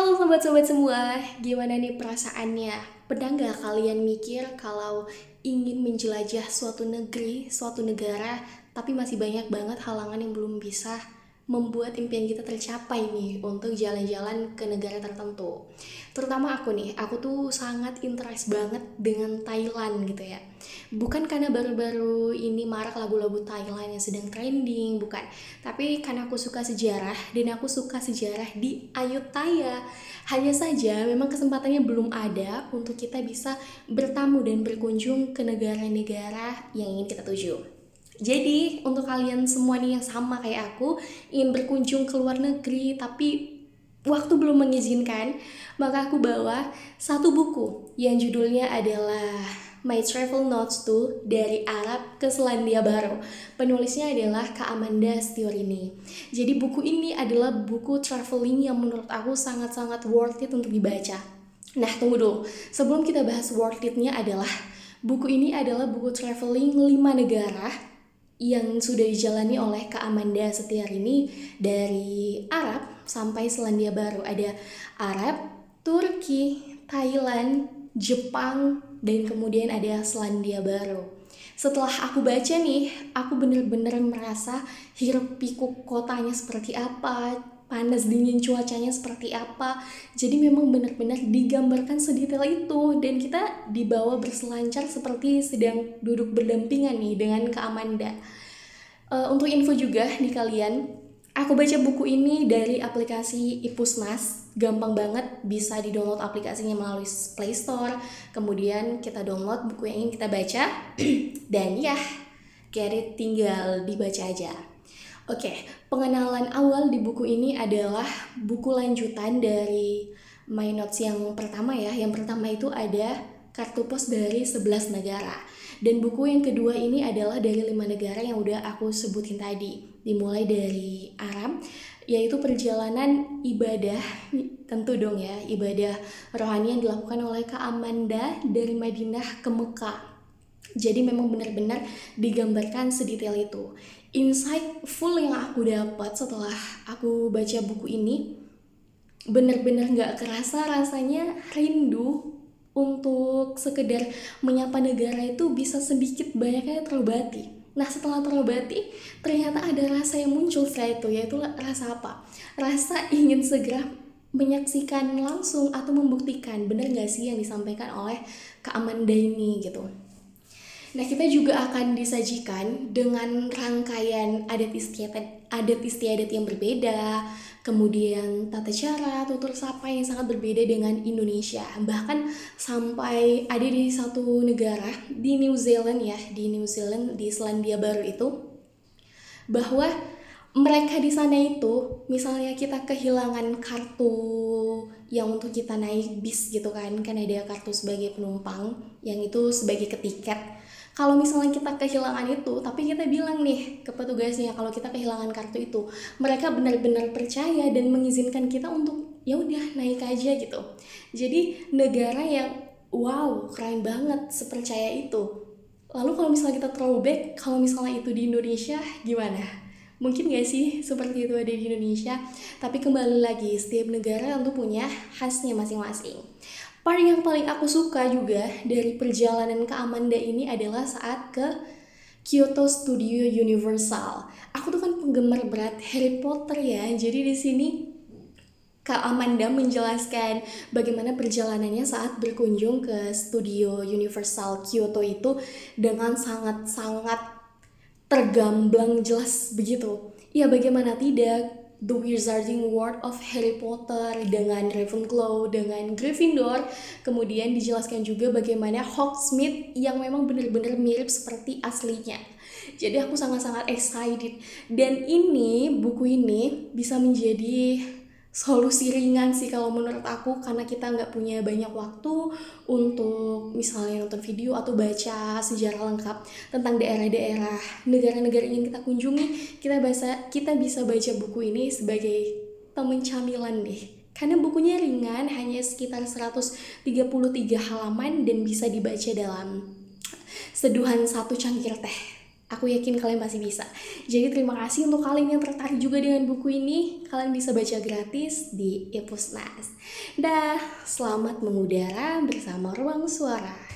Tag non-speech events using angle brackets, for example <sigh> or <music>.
Halo sobat-sobat semua, gimana nih perasaannya? Pernah nggak kalian mikir kalau ingin menjelajah suatu negeri, suatu negara, tapi masih banyak banget halangan yang belum bisa membuat impian kita tercapai nih untuk jalan-jalan ke negara tertentu. Terutama aku nih, aku tuh sangat interest banget dengan Thailand gitu ya. Bukan karena baru-baru ini marak lagu-lagu Thailand yang sedang trending, bukan. Tapi karena aku suka sejarah dan aku suka sejarah di Ayutthaya. Hanya saja memang kesempatannya belum ada untuk kita bisa bertamu dan berkunjung ke negara-negara yang ingin kita tuju. Jadi untuk kalian semua nih yang sama kayak aku ingin berkunjung ke luar negeri tapi waktu belum mengizinkan, maka aku bawa satu buku yang judulnya adalah My Travel Notes tuh dari Arab ke Selandia Baru. Penulisnya adalah Kak Amanda Stiorini. Jadi buku ini adalah buku traveling yang menurut aku sangat-sangat worth it untuk dibaca. Nah tunggu dulu, sebelum kita bahas worth it-nya adalah buku ini adalah buku traveling 5 negara yang sudah dijalani oleh Kak Amanda Setiarini dari Arab sampai Selandia Baru. Ada Arab, Turki, Thailand, Jepang, dan kemudian ada Selandia Baru. Setelah aku baca nih, aku bener-bener merasa hiruk pikuk kotanya seperti apa, panas dingin cuacanya seperti apa. Jadi memang benar-benar digambarkan sedetail itu. Dan kita dibawa berselancar seperti sedang duduk berdampingan nih dengan Kak Amanda. Uh, untuk info juga nih kalian aku baca buku ini dari aplikasi Ipusnas. Gampang banget bisa di-download aplikasinya melalui Play Store. Kemudian kita download buku yang ingin kita baca. <clears throat> Dan ya get tinggal dibaca aja Oke, okay, pengenalan awal di buku ini adalah buku lanjutan dari My Notes yang pertama ya. Yang pertama itu ada kartu pos dari 11 negara. Dan buku yang kedua ini adalah dari lima negara yang udah aku sebutin tadi. Dimulai dari Arab, yaitu perjalanan ibadah, tentu dong ya, ibadah rohani yang dilakukan oleh Kak Amanda dari Madinah ke Mekah. Jadi memang benar-benar digambarkan sedetail itu insightful yang aku dapat setelah aku baca buku ini bener-bener gak kerasa rasanya rindu untuk sekedar menyapa negara itu bisa sedikit banyaknya terobati. Nah setelah terobati ternyata ada rasa yang muncul setelah itu yaitu rasa apa? Rasa ingin segera menyaksikan langsung atau membuktikan bener gak sih yang disampaikan oleh Kak Amanda ini gitu. Nah, kita juga akan disajikan dengan rangkaian adat istiadat adat istiadat yang berbeda, kemudian tata cara tutur sapa yang sangat berbeda dengan Indonesia. Bahkan sampai ada di satu negara di New Zealand ya, di New Zealand di Selandia Baru itu bahwa mereka di sana itu misalnya kita kehilangan kartu yang untuk kita naik bis gitu kan kan ada kartu sebagai penumpang yang itu sebagai ketiket. Kalau misalnya kita kehilangan itu tapi kita bilang nih ke petugasnya kalau kita kehilangan kartu itu mereka benar-benar percaya dan mengizinkan kita untuk ya udah naik aja gitu. Jadi negara yang wow keren banget sepercaya itu. Lalu kalau misalnya kita throwback kalau misalnya itu di Indonesia gimana mungkin gak sih seperti itu ada di Indonesia tapi kembali lagi setiap negara tentu punya khasnya masing-masing Part yang paling aku suka juga dari perjalanan ke Amanda ini adalah saat ke Kyoto Studio Universal. Aku tuh kan penggemar berat Harry Potter ya, jadi di sini Kak Amanda menjelaskan bagaimana perjalanannya saat berkunjung ke studio Universal Kyoto itu dengan sangat-sangat tergamblang jelas begitu. Ya bagaimana tidak, The Wizarding World of Harry Potter dengan Ravenclaw dengan Gryffindor. Kemudian dijelaskan juga bagaimana Hogsmeade yang memang benar-benar mirip seperti aslinya. Jadi aku sangat-sangat excited. Dan ini buku ini bisa menjadi solusi ringan sih kalau menurut aku karena kita nggak punya banyak waktu untuk misalnya nonton video atau baca sejarah lengkap tentang daerah-daerah negara-negara yang kita kunjungi kita bisa kita bisa baca buku ini sebagai temen camilan deh. Karena bukunya ringan hanya sekitar 133 halaman dan bisa dibaca dalam seduhan satu cangkir teh Aku yakin kalian pasti bisa. Jadi terima kasih untuk kalian yang tertarik juga dengan buku ini. Kalian bisa baca gratis di Epusnas. Dah, selamat mengudara bersama Ruang Suara.